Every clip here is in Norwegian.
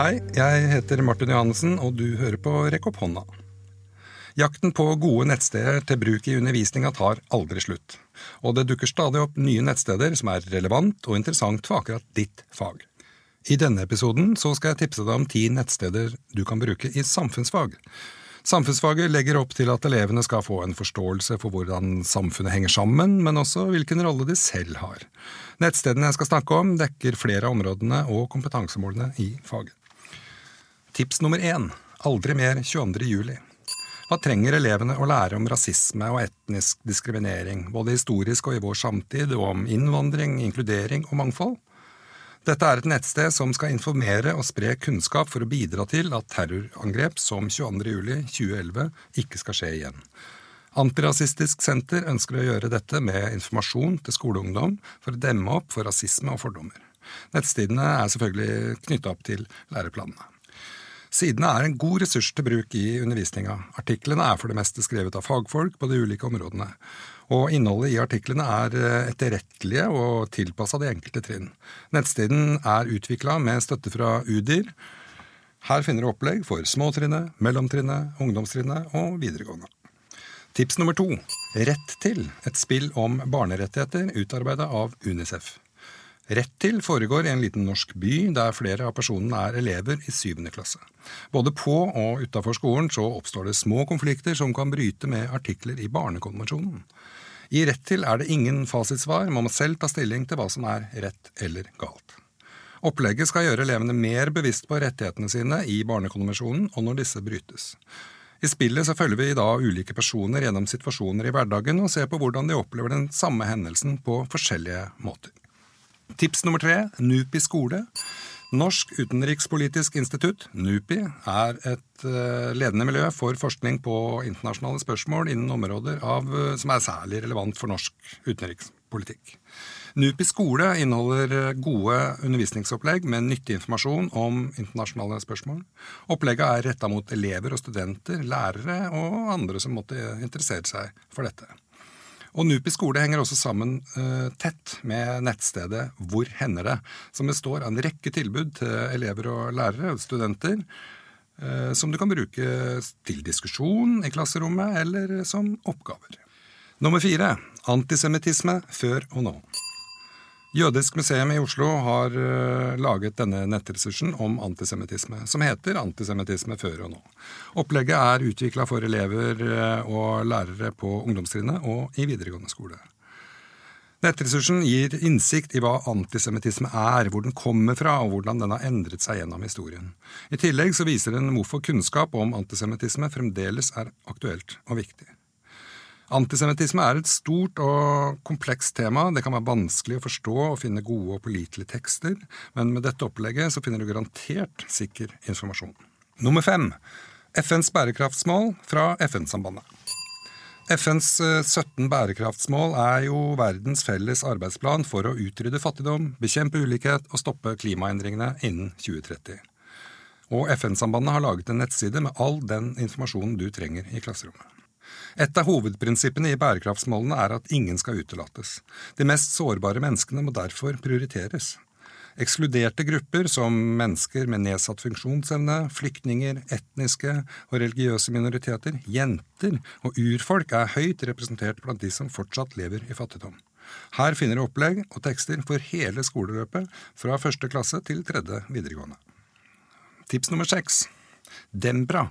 Hei, jeg heter Martin Johannessen, og du hører på Rekk opp hånda. Jakten på gode nettsteder til bruk i undervisninga tar aldri slutt, og det dukker stadig opp nye nettsteder som er relevant og interessant for akkurat ditt fag. I denne episoden skal jeg tipse deg om ti nettsteder du kan bruke i samfunnsfag. Samfunnsfaget legger opp til at elevene skal få en forståelse for hvordan samfunnet henger sammen, men også hvilken rolle de selv har. Nettstedene jeg skal snakke om, dekker flere av områdene og kompetansemålene i faget. Tips nummer én aldri mer 22. juli. Hva trenger elevene å lære om rasisme og etnisk diskriminering, både historisk og i vår samtid, og om innvandring, inkludering og mangfold? Dette er et nettsted som skal informere og spre kunnskap for å bidra til at terrorangrep som 22.07.2011 ikke skal skje igjen. Antirasistisk Senter ønsker å gjøre dette med informasjon til skoleungdom for å demme opp for rasisme og fordommer. Nettstidene er selvfølgelig knytta opp til læreplanene. Sidene er en god ressurs til bruk i undervisninga. Artiklene er for det meste skrevet av fagfolk på de ulike områdene og innholdet i artiklene er eh, etterrettelige og tilpassa de enkelte trinn. Nettsiden er utvikla med støtte fra Udir. Her finner du opplegg for småtrinnet, mellomtrinnet, ungdomstrinnet og videregående. Tips nummer to Rett til, et spill om barnerettigheter utarbeida av Unicef. Rett til foregår i en liten norsk by der flere av personene er elever i syvende klasse. Både på og utafor skolen så oppstår det små konflikter som kan bryte med artikler i Barnekonvensjonen. I Rett til er det ingen fasitsvar, man må selv ta stilling til hva som er rett eller galt. Opplegget skal gjøre elevene mer bevisst på rettighetene sine i Barnekonvensjonen og når disse brytes. I spillet så følger vi da ulike personer gjennom situasjoner i hverdagen og ser på hvordan de opplever den samme hendelsen på forskjellige måter. Tips nummer tre NUPI skole. Norsk utenrikspolitisk institutt, NUPI, er et uh, ledende miljø for forskning på internasjonale spørsmål innen områder av, uh, som er særlig relevant for norsk utenrikspolitikk. NUPI skole inneholder gode undervisningsopplegg med nyttig informasjon om internasjonale spørsmål. Opplegget er retta mot elever og studenter, lærere og andre som måtte interessere seg for dette. Og NUPI skole henger også sammen uh, tett med nettstedet Hvor hender det?, som består av en rekke tilbud til elever og lærere og studenter, uh, som du kan bruke til diskusjon i klasserommet eller som oppgaver. Nummer fire antisemittisme før og nå. Jødisk museum i Oslo har uh, laget denne nettressursen om antisemittisme, som heter Antisemittisme før og nå. Opplegget er utvikla for elever uh, og lærere på ungdomstrinnet og i videregående skole. Nettressursen gir innsikt i hva antisemittisme er, hvor den kommer fra og hvordan den har endret seg gjennom historien. I tillegg så viser den hvorfor kunnskap om antisemittisme fremdeles er aktuelt og viktig. Antisemittisme er et stort og komplekst tema. Det kan være vanskelig å forstå og finne gode og pålitelige tekster, men med dette opplegget så finner du garantert sikker informasjon. Nummer fem FNs bærekraftsmål fra FN-sambandet. FNs 17 eh, bærekraftsmål er jo verdens felles arbeidsplan for å utrydde fattigdom, bekjempe ulikhet og stoppe klimaendringene innen 2030. Og FN-sambandet har laget en nettside med all den informasjonen du trenger i klasserommet. Et av hovedprinsippene i bærekraftsmålene er at ingen skal utelates. De mest sårbare menneskene må derfor prioriteres. Ekskluderte grupper som mennesker med nedsatt funksjonsevne, flyktninger, etniske og religiøse minoriteter, jenter og urfolk er høyt representert blant de som fortsatt lever i fattigdom. Her finner du opplegg og tekster for hele skoleløpet fra første klasse til tredje videregående. Tips nummer seks Dembra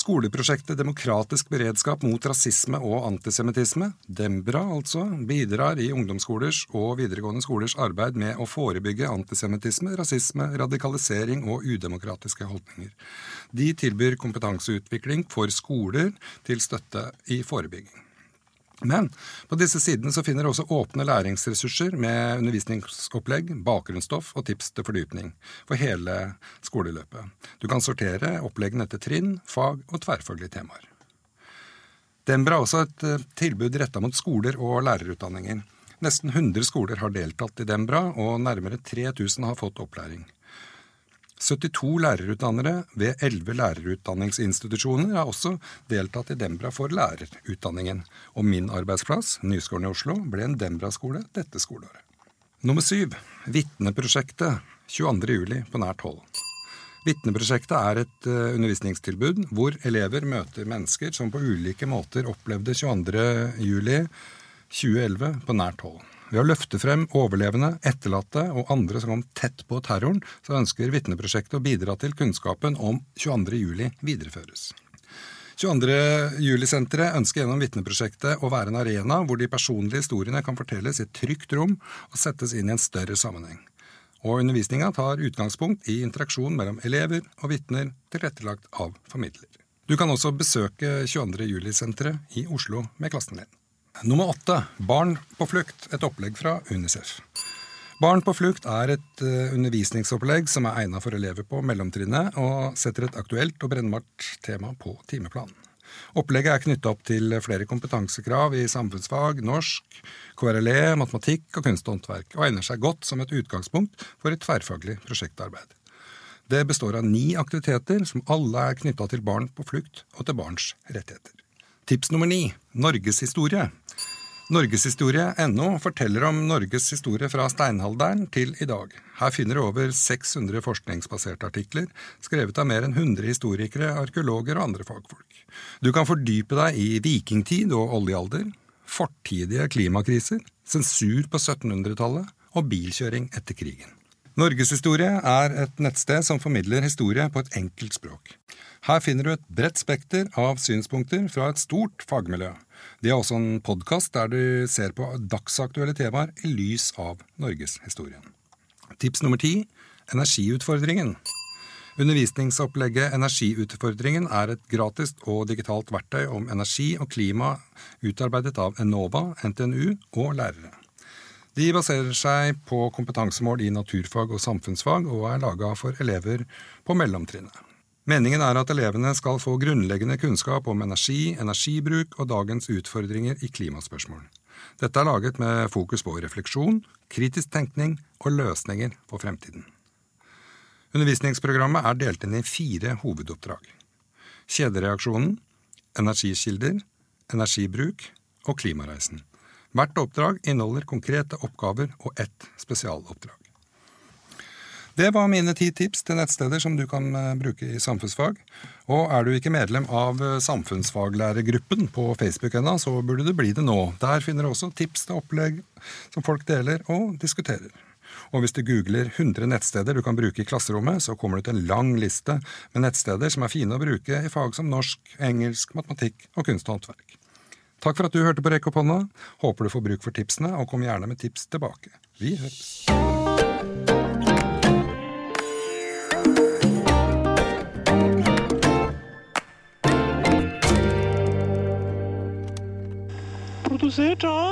Skoleprosjektet Demokratisk beredskap mot rasisme og antisemittisme, Dembra altså, bidrar i ungdomsskolers og videregående skolers arbeid med å forebygge antisemittisme, rasisme, radikalisering og udemokratiske holdninger. De tilbyr kompetanseutvikling for skoler til støtte i forebygging. Men på disse sidene så finner du også åpne læringsressurser med undervisningsopplegg, bakgrunnsstoff og tips til fordypning for hele skoleløpet. Du kan sortere oppleggene etter trinn, fag og tverrfaglige temaer. Dembra har også et eh, tilbud retta mot skoler og lærerutdanninger. Nesten 100 skoler har deltatt i Dembra, og nærmere 3000 har fått opplæring. 72 lærerutdannere ved 11 lærerutdanningsinstitusjoner har også deltatt i Dembra for lærerutdanningen, og min arbeidsplass, Nyskolen i Oslo, ble en Dembra-skole dette skoleåret. Nummer syv Vitneprosjektet 22. juli på nært hold. Vitneprosjektet er et uh, undervisningstilbud hvor elever møter mennesker som på ulike måter opplevde 22. juli 2011 på nært hold. Ved å løfte frem overlevende, etterlatte og andre som kom tett på terroren, så ønsker Vitneprosjektet å bidra til kunnskapen om 22. juli videreføres. 22. juli-senteret ønsker gjennom Vitneprosjektet å være en arena hvor de personlige historiene kan fortelles i et trygt rom og settes inn i en større sammenheng. Og undervisninga tar utgangspunkt i interaksjon mellom elever og vitner tilrettelagt av formidler. Du kan også besøke 22. juli-senteret i Oslo med klassen din. Nummer åtte Barn på flukt, et opplegg fra Unicef. Barn på flukt er et uh, undervisningsopplegg som er egnet for elever på mellomtrinnet, og setter et aktuelt og brennbart tema på timeplanen. Opplegget er knytta opp til flere kompetansekrav i samfunnsfag, norsk, KRLE, matematikk og kunst og egner seg godt som et utgangspunkt for et tverrfaglig prosjektarbeid. Det består av ni aktiviteter som alle er knytta til barn på flukt og til barns rettigheter. Tips nummer ni norgeshistorie. Norgeshistorie.no forteller om Norges historie fra steinalderen til i dag. Her finner du over 600 forskningsbaserte artikler, skrevet av mer enn 100 historikere, arkeologer og andre fagfolk. Du kan fordype deg i vikingtid og oljealder, fortidige klimakriser, sensur på 1700-tallet og bilkjøring etter krigen. Norgeshistorie er et nettsted som formidler historie på et enkelt språk. Her finner du et bredt spekter av synspunkter fra et stort fagmiljø. De har også en podkast der du ser på dagsaktuelle temaer i lys av norgeshistorien. Tips nummer ti energiutfordringen. Undervisningsopplegget Energiutfordringen er et gratis og digitalt verktøy om energi og klima utarbeidet av Enova, NTNU og lærere. De baserer seg på kompetansemål i naturfag og samfunnsfag og er laga for elever på mellomtrinnet. Meningen er at elevene skal få grunnleggende kunnskap om energi, energibruk og dagens utfordringer i klimaspørsmål. Dette er laget med fokus på refleksjon, kritisk tenkning og løsninger på fremtiden. Undervisningsprogrammet er delt inn i fire hovedoppdrag. Kjedereaksjonen, energikilder, energibruk og klimareisen. Hvert oppdrag inneholder konkrete oppgaver og ett spesialoppdrag. Det var mine ti tips til nettsteder som du kan eh, bruke i samfunnsfag. Og er du ikke medlem av eh, samfunnsfaglærergruppen på Facebook ennå, så burde du bli det nå. Der finner du også tips til opplegg som folk deler og diskuterer. Og hvis du googler 100 nettsteder du kan bruke i klasserommet, så kommer du til en lang liste med nettsteder som er fine å bruke i fag som norsk, engelsk, matematikk og kunst og håndverk. Takk for at du hørte på Rekk opp hånda. Håper du får bruk for tipsene, og kom gjerne med tips tilbake. Vi høres. Produsert av